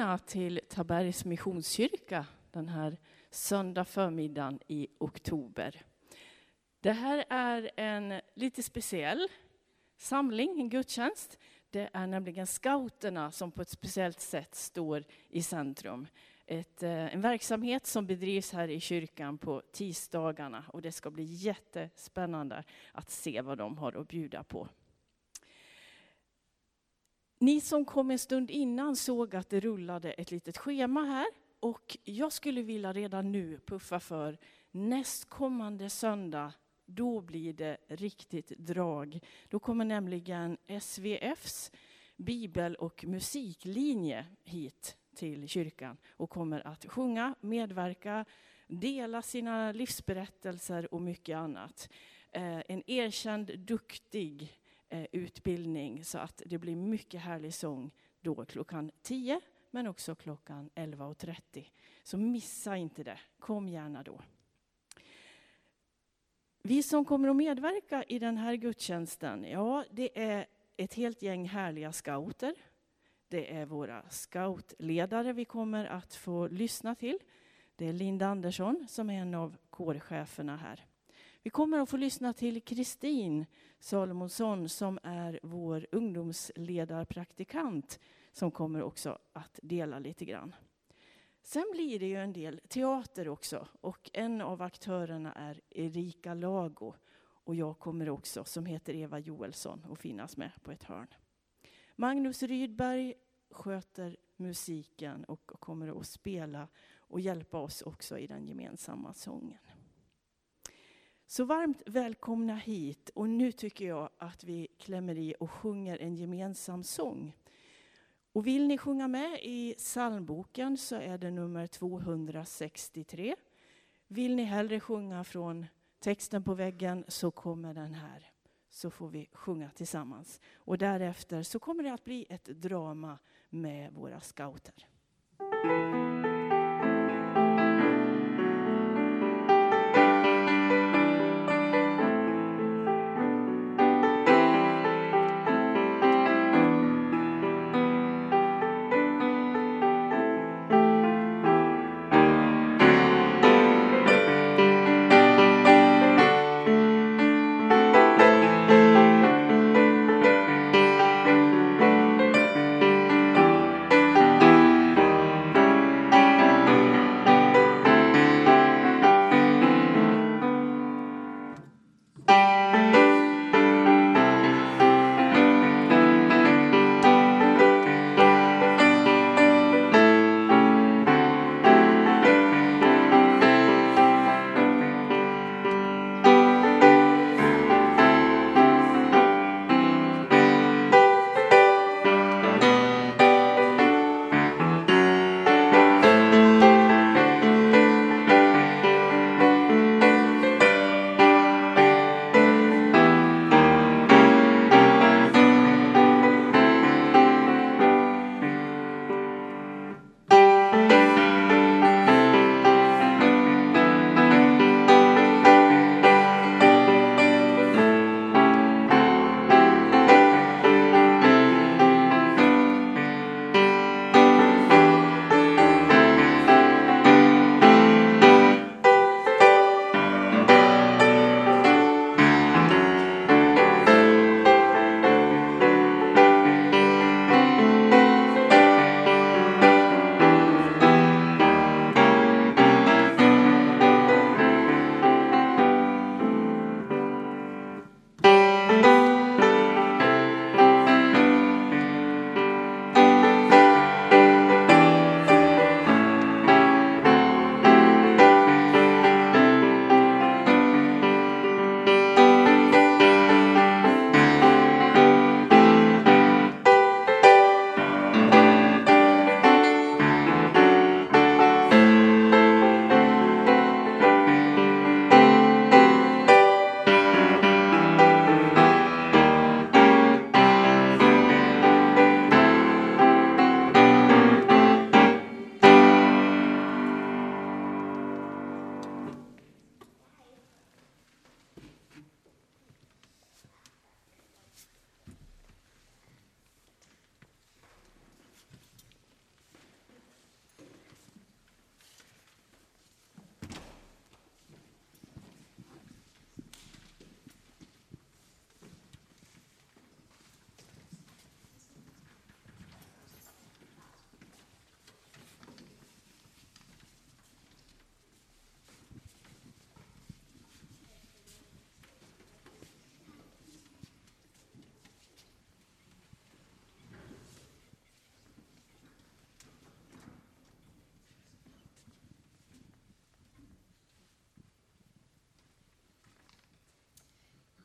välkomna till Tabergs Missionskyrka den här söndag förmiddagen i oktober. Det här är en lite speciell samling, en gudstjänst. Det är nämligen scouterna som på ett speciellt sätt står i centrum. Ett, eh, en verksamhet som bedrivs här i kyrkan på tisdagarna och det ska bli jättespännande att se vad de har att bjuda på. Ni som kom en stund innan såg att det rullade ett litet schema här och jag skulle vilja redan nu puffa för nästkommande söndag då blir det riktigt drag. Då kommer nämligen SVFs bibel och musiklinje hit till kyrkan och kommer att sjunga, medverka, dela sina livsberättelser och mycket annat. Eh, en erkänd, duktig eh, utbildning så att det blir mycket härlig sång då klockan 10 men också klockan 11.30. Så missa inte det. Kom gärna då. Vi som kommer att medverka i den här gudstjänsten, ja, det är ett helt gäng härliga scouter. Det är våra scoutledare vi kommer att få lyssna till. Det är Linda Andersson som är en av kårcheferna här. Vi kommer att få lyssna till Kristin Salomonsson som är vår ungdomsledarpraktikant som kommer också att dela lite grann. Sen blir det ju en del teater också och en av aktörerna är Erika Lago och jag kommer också, som heter Eva Joelsson, att finnas med på ett hörn. Magnus Rydberg sköter musiken och kommer att spela och hjälpa oss också i den gemensamma sången. Så varmt välkomna hit och nu tycker jag att vi klämmer i och sjunger en gemensam sång. Och vill ni sjunga med i psalmboken så är det nummer 263. Vill ni hellre sjunga från texten på väggen så kommer den här. Så får vi sjunga tillsammans. Och därefter så kommer det att bli ett drama med våra scouter.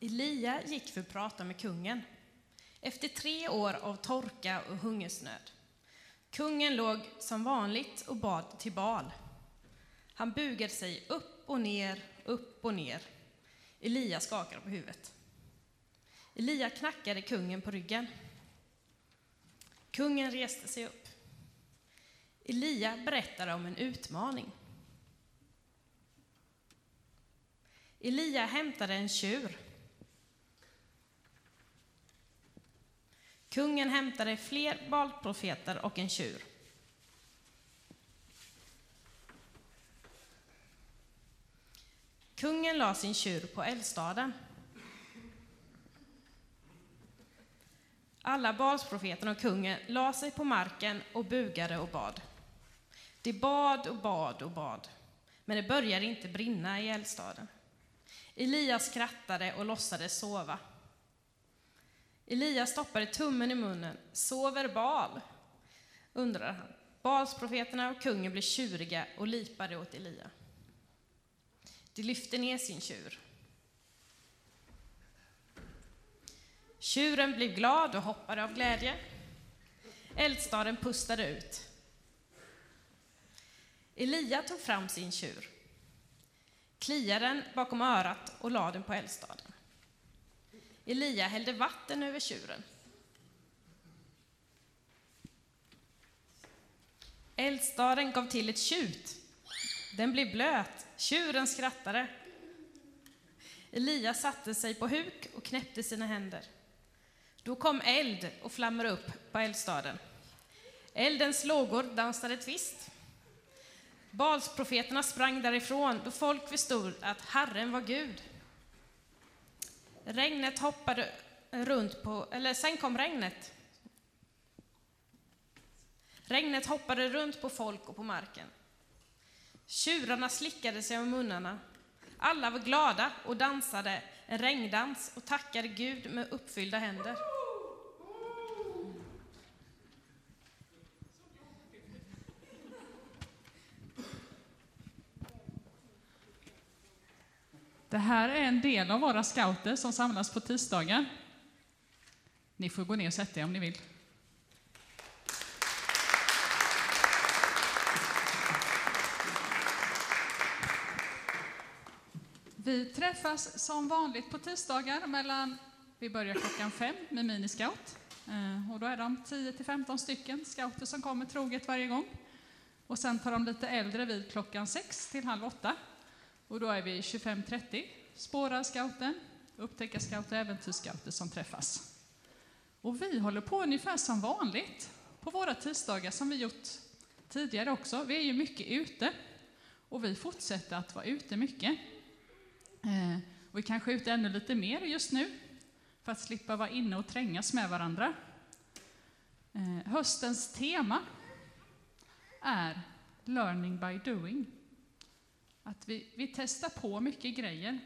Elia gick för att prata med kungen. Efter tre år av torka och hungersnöd. Kungen låg som vanligt och bad till Bal. Han bugade sig upp och ner, upp och ner. Elia skakade på huvudet. Elia knackade kungen på ryggen. Kungen reste sig upp. Elia berättade om en utmaning. Elia hämtade en tjur. Kungen hämtade fler valprofeter och en tjur. Kungen la sin tjur på eldstaden. Alla Balsprofeterna och kungen la sig på marken och bugade och bad. De bad och bad och bad, men det började inte brinna i eldstaden. Elias skrattade och låtsades sova. Elias stoppade tummen i munnen. Sover Bal? undrade han. Balsprofeterna och kungen blev tjuriga och lipade åt Elia. De lyfte ner sin tjur. Tjuren blev glad och hoppade av glädje. Eldstaden pustade ut. Elia tog fram sin tjur, kliade den bakom örat och lade den på eldstaden. Elia hällde vatten över tjuren. Eldstaden gav till ett tjut. Den blev blöt. Tjuren skrattade. Elia satte sig på huk och knäppte sina händer. Då kom eld och flammade upp på eldstaden. Eldens lågor dansade tvist. Balsprofeterna sprang därifrån då folk förstod att Herren var Gud. Regnet hoppade runt på, eller sen kom regnet. Regnet hoppade runt på folk och på marken. Tjurarna slickade sig om munnarna. Alla var glada och dansade en regndans och tackade Gud med uppfyllda händer. Det här är en del av våra scouter som samlas på tisdagar. Ni får gå ner och sätta er om ni vill. Vi träffas som vanligt på tisdagar mellan, vi börjar klockan fem med miniscout. Eh, och då är de 10 till 15 stycken scouter som kommer troget varje gång. Och sen tar de lite äldre vid klockan sex till halv åtta. Och då är vi 25-30 spårarscouten, upptäckarscouter och äventyrsscouter som träffas. Och vi håller på ungefär som vanligt på våra tisdagar som vi gjort tidigare också. Vi är ju mycket ute och vi fortsätter att vara ute mycket. Eh, och vi kanske är ute ännu lite mer just nu för att slippa vara inne och trängas med varandra. Eh, höstens tema är Learning by doing. Att vi, vi testar på mycket grejer.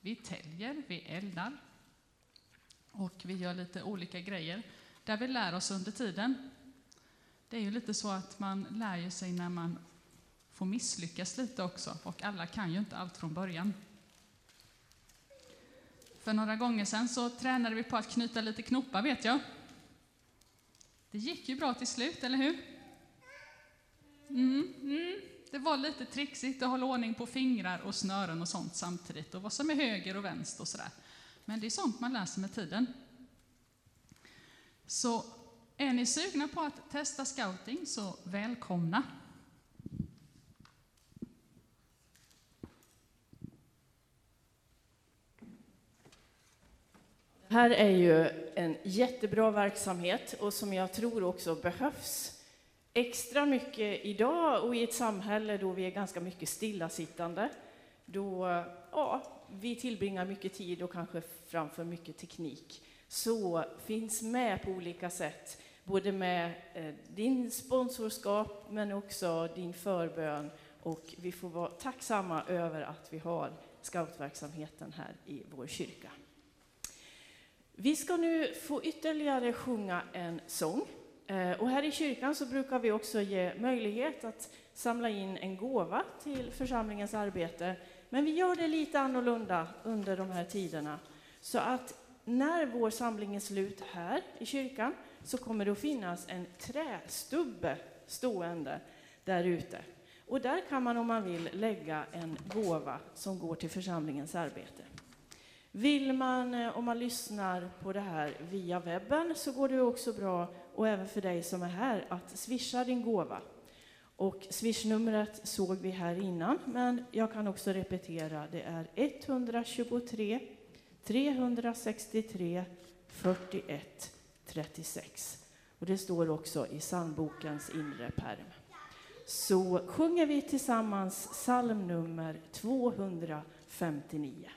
Vi täljer, vi eldar och vi gör lite olika grejer där vi lär oss under tiden. Det är ju lite så att man lär sig när man får misslyckas lite också och alla kan ju inte allt från början. För några gånger sedan så tränade vi på att knyta lite knoppar vet jag. Det gick ju bra till slut, eller hur? Mm, mm. Det var lite trixigt att hålla ordning på fingrar och snören och sånt samtidigt och vad som är höger och vänster och sådär. Men det är sånt man lär sig med tiden. Så är ni sugna på att testa scouting så välkomna! Det här är ju en jättebra verksamhet och som jag tror också behövs extra mycket idag och i ett samhälle då vi är ganska mycket stillasittande. Då ja, vi tillbringar mycket tid och kanske framför mycket teknik. Så finns med på olika sätt, både med eh, din sponsorskap men också din förbön. Och vi får vara tacksamma över att vi har scoutverksamheten här i vår kyrka. Vi ska nu få ytterligare sjunga en sång. Eh, och här i kyrkan så brukar vi också ge möjlighet att samla in en gåva till församlingens arbete. Men vi gör det lite annorlunda under de här tiderna. Så att när vår samling är slut här i kyrkan så kommer det att finnas en trästubbe stående där ute. Och där kan man om man vill lägga en gåva som går till församlingens arbete. Vill man, eh, om man lyssnar på det här via webben, så går det också bra, och även för dig som är här, att swisha din gåva. Och swishnumret såg vi här innan, men jag kan också repetera. Det är 123 363 41 36. Och det står också i psalmbokens inre perm. Så sjunger vi tillsammans psalmnummer 259.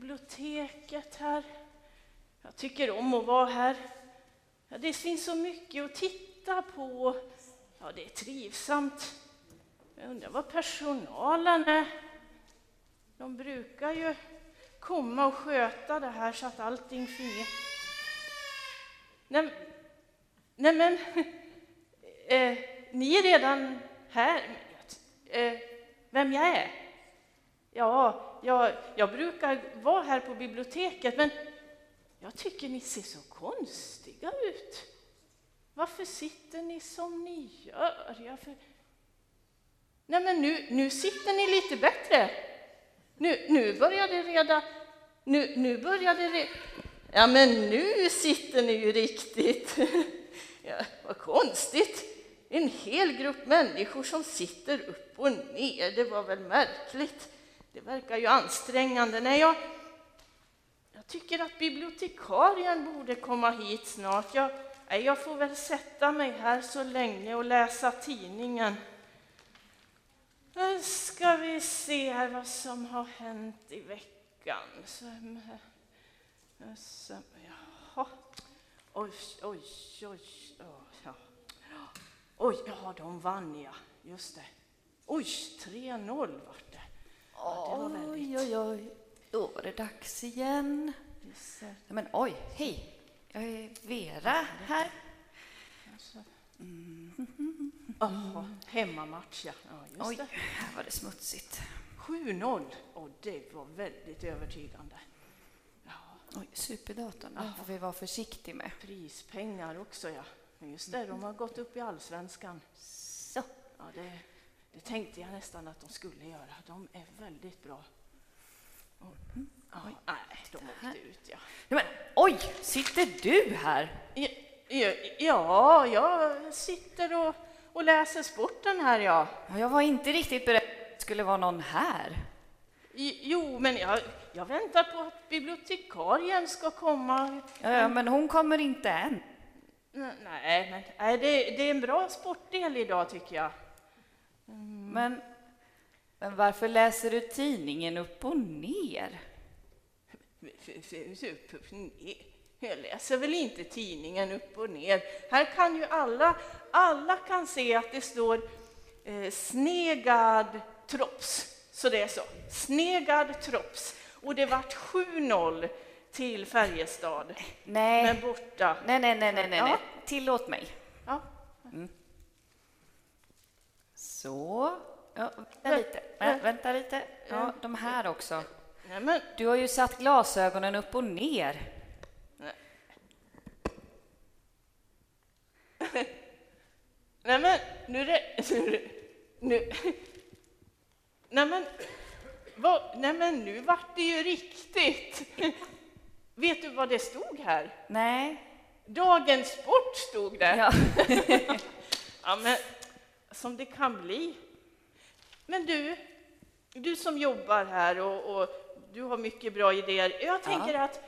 Biblioteket här. Jag tycker om att vara här. Ja, det finns så mycket att titta på. Ja, det är trivsamt. Jag undrar vad personalen är. De brukar ju komma och sköta det här så att allting fungerar. Nej, nej men, eh, ni är redan här. Eh, vem jag är? Ja, jag, jag brukar vara här på biblioteket, men jag tycker ni ser så konstiga ut. Varför sitter ni som ni gör? Jag för... Nej, men nu, nu sitter ni lite bättre. Nu, nu börjar det reda... Nu, nu börjar det re... Ja, men nu sitter ni ju riktigt. Ja, vad konstigt. En hel grupp människor som sitter upp och ner. Det var väl märkligt. Det verkar ju ansträngande. Nej, jag, tycker att bibliotekarien borde komma hit snart. Jag, jag får väl sätta mig här så länge och läsa tidningen. Nu ska vi se här vad som har hänt i veckan. Så, så, jaha. Oj, oj, oj. Ja. Oj, ja, de vann ja. Just det. Oj, 3-0 vart det. Ja, det var väldigt... Oj, oj, oj. Då var det dags igen. Men oj, hej! Jag är Vera här. Jaha, hemmamatch ja. ja just Oj, det. här var det smutsigt. 7-0. Och det var väldigt övertygande. Ja, Oj, superdatorn, den får vi vara försiktig med. prispengar också ja. Just det, de har gått upp i allsvenskan. Så. Ja, det, det tänkte jag nästan att de skulle göra. De är väldigt bra. Och, ja, nej, de åkte ut ja. Men, oj, sitter du här? Ja, ja, jag sitter och, och läser sporten här ja. Ja, jag var inte riktigt beredd att det skulle vara någon här. Jo, men jag, jag väntar på att bibliotekarien ska komma. Ja, men hon kommer inte än. Nej, men nej, det, det är en bra sportdel idag tycker jag. Men, men varför läser du tidningen upp och ner? Upp och ner. Jag läser väl inte tidningen upp och ner. Här kan ju alla, alla kan se att det står eh, Snegad Trops. Så det är så. Snegad Trops. Och det vart 7-0 till Färjestad. Nej, Men borta. nej, nej, nej, nej, nej. Ja. Tillåt mig. Ja. Så. Ja, vänta lite. Vä- vänta lite. Ja, de här också. Du har ju satt glasögonen upp och ner. nej men, nu är det... Nu, nu, nej men, vad, nej men nu vart det ju riktigt. Vet du vad det stod här? Nej. Dagens sport stod det. Ja. Ja, men som det kan bli. Men du, du som jobbar här och, och du har mycket bra idéer. Jag tänker att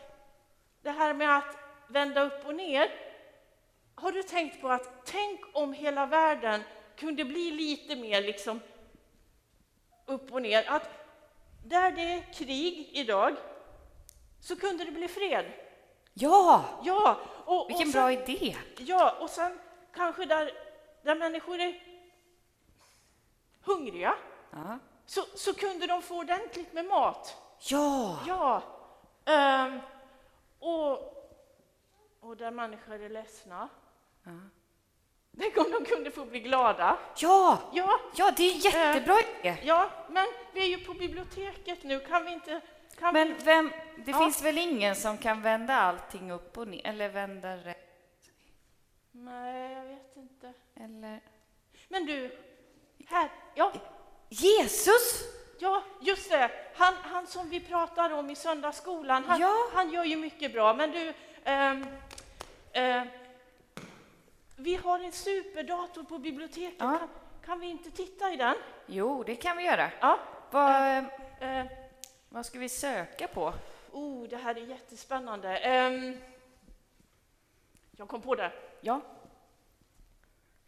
det här med att vända upp och ner. Har du tänkt på att tänk om hela världen kunde bli lite mer liksom upp och ner? Att där det är krig idag så kunde det bli fred. Ja, Ja, och, vilken och bra sen, idé. Ja, och sen kanske där, där människor är hungriga Ja. så, så kunde de få ordentligt med mat. Ja, Ja. ehm, och, och där människor är ledsna. Tänk om de kunde få bli glada. ja, Ja, ja, det är jättebra idé. ja, men vi är ju på biblioteket nu. Kan vi inte... Kan Men vi, vem, det Ja. finns väl ingen som kan vända allting upp och ner, eller vända rätt, nej, jag vet inte. eller? Men du, här, ja, Jesus! Ja, just det. Han, han som vi pratar om i söndagsskolan, han, Ja. han gör ju mycket bra. Men du, ehm, eh, vi har en superdator på biblioteket. Ja. Kan, kan vi inte titta i den? Jo, det kan vi göra. Ja. Vad, Eh, vad ska vi söka på? oh, det här är jättespännande. Ehm, jag kom på det. Ja,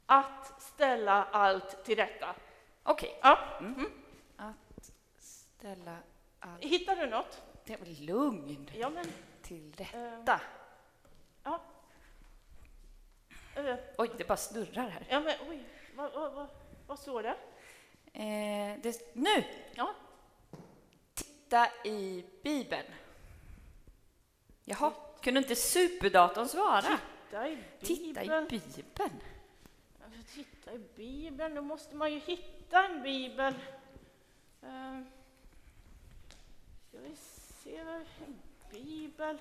Att ställa allt till rätta. okej. Ja. Mm. Att ställa allt... Hittar du något? Det är väl lugn Ja, men... till ehm, rätta. ja. Eh, Oj, det bara snurrar här. ja, men oj. Vad, vad, vad, vad står det? Eh, det, nu! Ja. Titta i Bibeln. Jaha, kunde inte superdatorn svara? Titta i Titta i Bibeln. Alltså, titta i Bibeln, då måste man ju hitta en bibel. Uh, ska vi se, en bibel.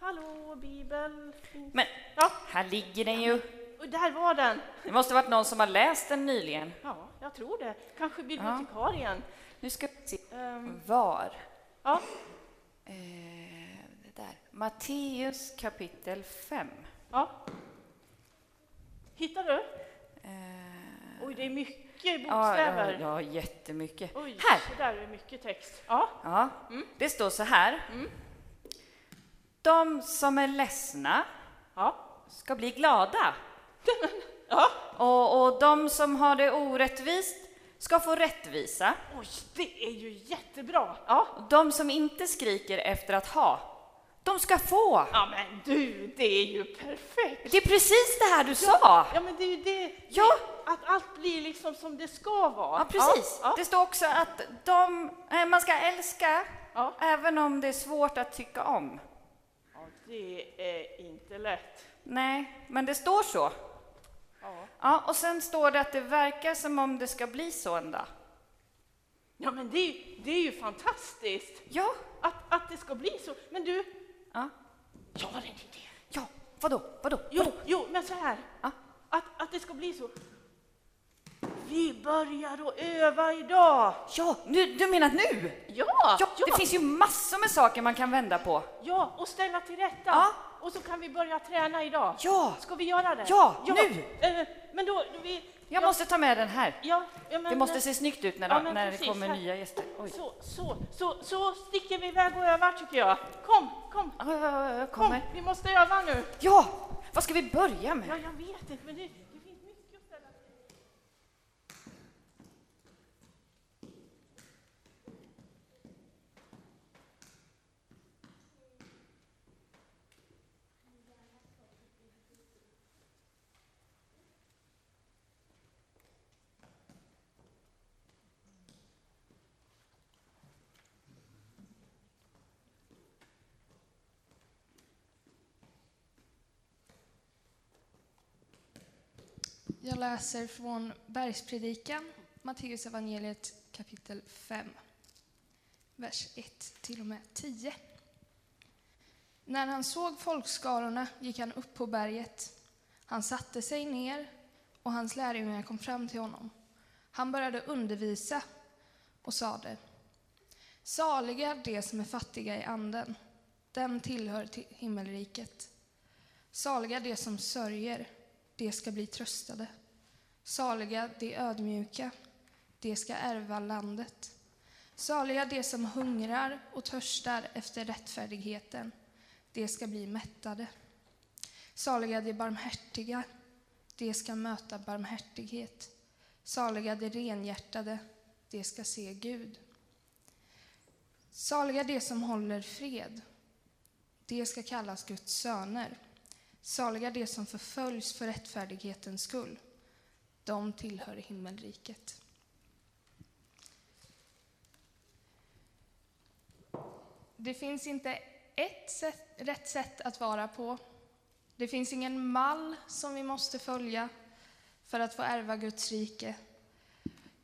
Hallå, bibel. Men Ja, här ligger den ju. och där var den. Det måste varit någon som har läst den nyligen. Ja, jag tror det. Kanske bibliotekarien. Nu ska vi se. Ehm, Var? ja, Eh, det där. Matteus kapitel 5. ja. Hittar du? Eh, Oj, det är mycket ja, ja, bokstäver. ja, jättemycket. Oj, Här! det där är mycket text. Ja, Ja, det står så här. De som är ledsna ja. ska bli glada. ja. Och, och de som har det orättvist ska få rättvisa. Oj, det är ju jättebra. Ja. De som inte skriker efter att ha, de ska få. Ja, men du, det är ju perfekt. Det är precis det här du sa! Ja, men det är ju det. Ja. Att allt blir liksom som det ska vara. Ja, precis. Ja, Det står också att de, eh, man ska älska Ja. även om det är svårt att tycka om. ja. det är inte lätt. Nej, men det står så. Ja. Ja, och sen står det att det verkar som om det ska bli så en dag. Ja, men det, det är ju fantastiskt Ja, att, att det ska bli så. Men du, ja, jag har en idé. ja, vadå, vadå? Jo, jo, men så här. Ja. Att, att det ska bli så. Vi börjar att öva idag. Ja, nu, du menar nu? Ja, Ja, det finns ju massor med saker man kan vända på. ja, och ställa till rätta. Ja. Och så kan vi börja träna idag. Ja, Ska vi göra det? Ja, nu. Eh, men då, då vi... jag ja, måste ta med den här. Ja, ja, men, Det måste se snyggt ut när, Ja, när det precis, kommer här. nya gäster. Oj. Så, så, så, så sticker vi iväg och övar tycker jag. Kom, kom, Ja, ja, ja, jag kom. kommer. Vi måste öva nu. Ja, vad ska vi börja Ja, med? jag vet inte, men det, Jag läser från Bergspredikan, Matteus evangeliet kapitel 5, vers 1 till och med 10. När han såg folkskarorna gick han upp på berget. Han satte sig ner och hans lärjungar kom fram till honom. Han började undervisa och sade Saliga de som är fattiga i anden, dem tillhör till himmelriket. Saliga de som sörjer, de ska bli tröstade. Saliga de ödmjuka, de ska ärva landet. Saliga de som hungrar och törstar efter rättfärdigheten, de ska bli mättade. Saliga de barmhärtiga, de ska möta barmhärtighet. Saliga de renhjärtade, de ska se Gud. Saliga de som håller fred, de ska kallas Guds söner. Saliga de som förföljs för rättfärdighetens skull, de tillhör himmelriket. Det finns inte ett sätt, rätt sätt att vara på. Det finns ingen mall som vi måste följa för att få ärva Guds rike.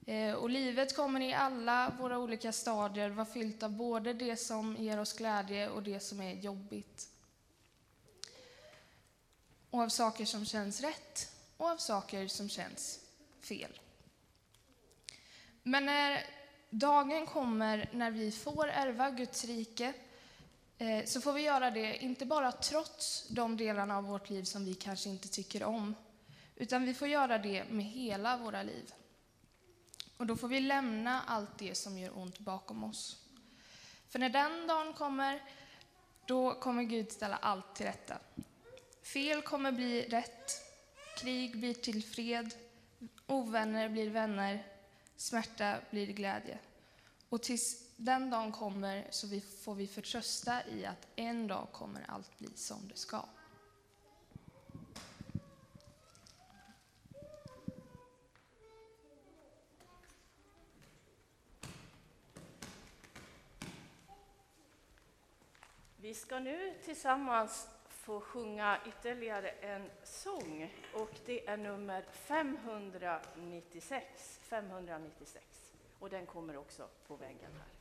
Eh, och livet kommer i alla våra olika stadier vara fyllt av både det som ger oss glädje och det som är jobbigt och av saker som känns rätt och av saker som känns fel. Men när dagen kommer när vi får ärva Guds rike eh, så får vi göra det inte bara trots de delarna av vårt liv som vi kanske inte tycker om, utan vi får göra det med hela våra liv. Och då får vi lämna allt det som gör ont bakom oss. För när den dagen kommer, då kommer Gud ställa allt till rätta. Fel kommer bli rätt, krig blir till fred, ovänner blir vänner, smärta blir glädje. Och tills den dagen kommer så vi, får vi förtrösta i att en dag kommer allt bli som det ska. Vi ska nu tillsammans få sjunga ytterligare en sång och det är nummer 596. 596. Och den kommer också på väggen här.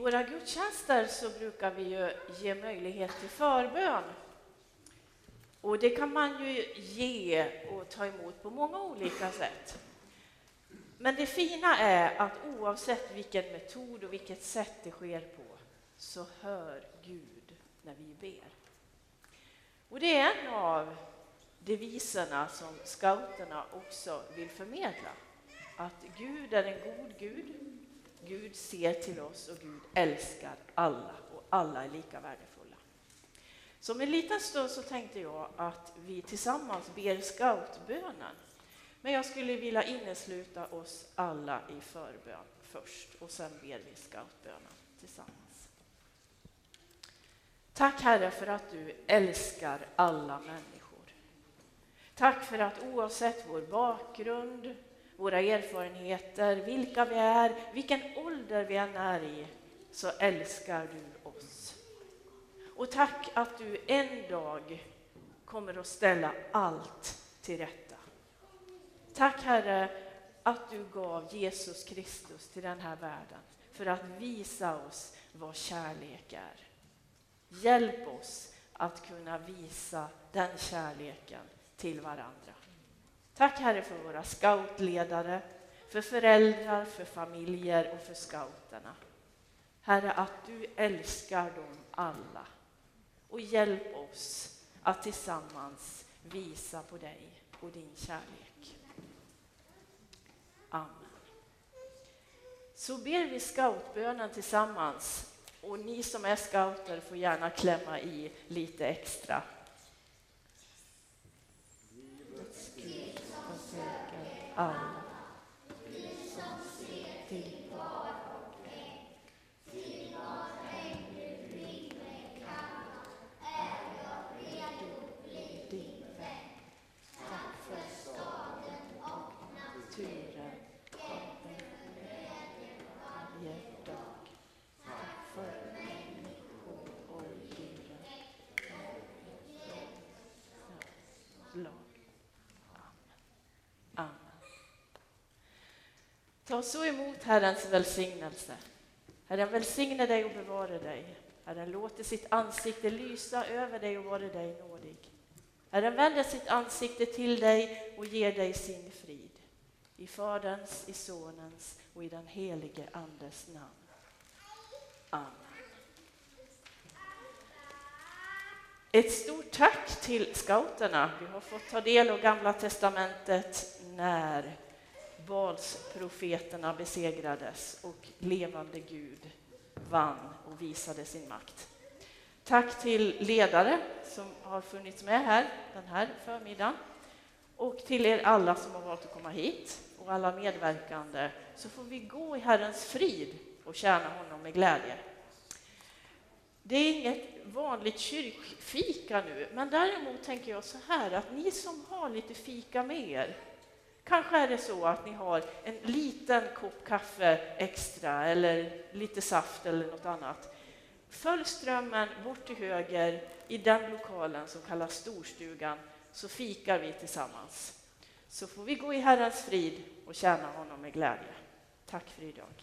Våra gudstjänster så brukar vi ju ge möjlighet till förbön. Och det kan man ju ge och ta emot på många olika sätt. Men det fina är att oavsett vilken metod och vilket sätt det sker på så hör Gud när vi ber. Och det är en av deviserna som scouterna också vill förmedla. Att Gud är en god Gud. Gud ser till oss och Gud älskar alla och alla är lika värdefulla. Så om en liten stund så tänkte jag att vi tillsammans ber scoutbönen. Men jag skulle vilja innesluta oss alla i förbön först och sen ber vi scoutbönen tillsammans. Tack Herre för att du älskar alla människor. Tack för att oavsett vår bakgrund, våra erfarenheter, vilka vi är, vilken ålder vi än är i, så älskar du oss. Och tack att du en dag kommer att ställa allt till rätta. Tack Herre att du gav Jesus Kristus till den här världen för att visa oss vad kärlek är. Hjälp oss att kunna visa den kärleken till varandra. Tack Herre för våra scoutledare, för föräldrar, för familjer och för scouterna. Herre, att du älskar dem alla. Och hjälp oss att tillsammans visa på dig och din kärlek. Amen. Så ber vi scoutbönen tillsammans och ni som är scouter får gärna klämma i lite extra. Livets Gud försäkrar alla Ta så emot Herrens välsignelse. Herren välsigne dig och bevara dig. Herren låter sitt ansikte lysa över dig och vara dig nådig. Herren vänder sitt ansikte till dig och ger dig sin frid. I Faderns, i Sonens och i den helige Andes namn. Amen. Ett stort tack till scouterna. Vi har fått ta del av Gamla testamentet när Balsprofeterna besegrades och levande Gud vann och visade sin makt. Tack till ledare som har funnits med här den här förmiddagen och till er alla som har valt att komma hit och alla medverkande så får vi gå i Herrens frid och tjäna honom med glädje. Det är inget vanligt kyrkfika nu, men däremot tänker jag så här att ni som har lite fika med er Kanske är det så att ni har en liten kopp kaffe extra eller lite saft eller något annat. Följ strömmen bort till höger i den lokalen som kallas storstugan så fikar vi tillsammans. Så får vi gå i Herrens frid och tjäna honom med glädje. Tack för idag.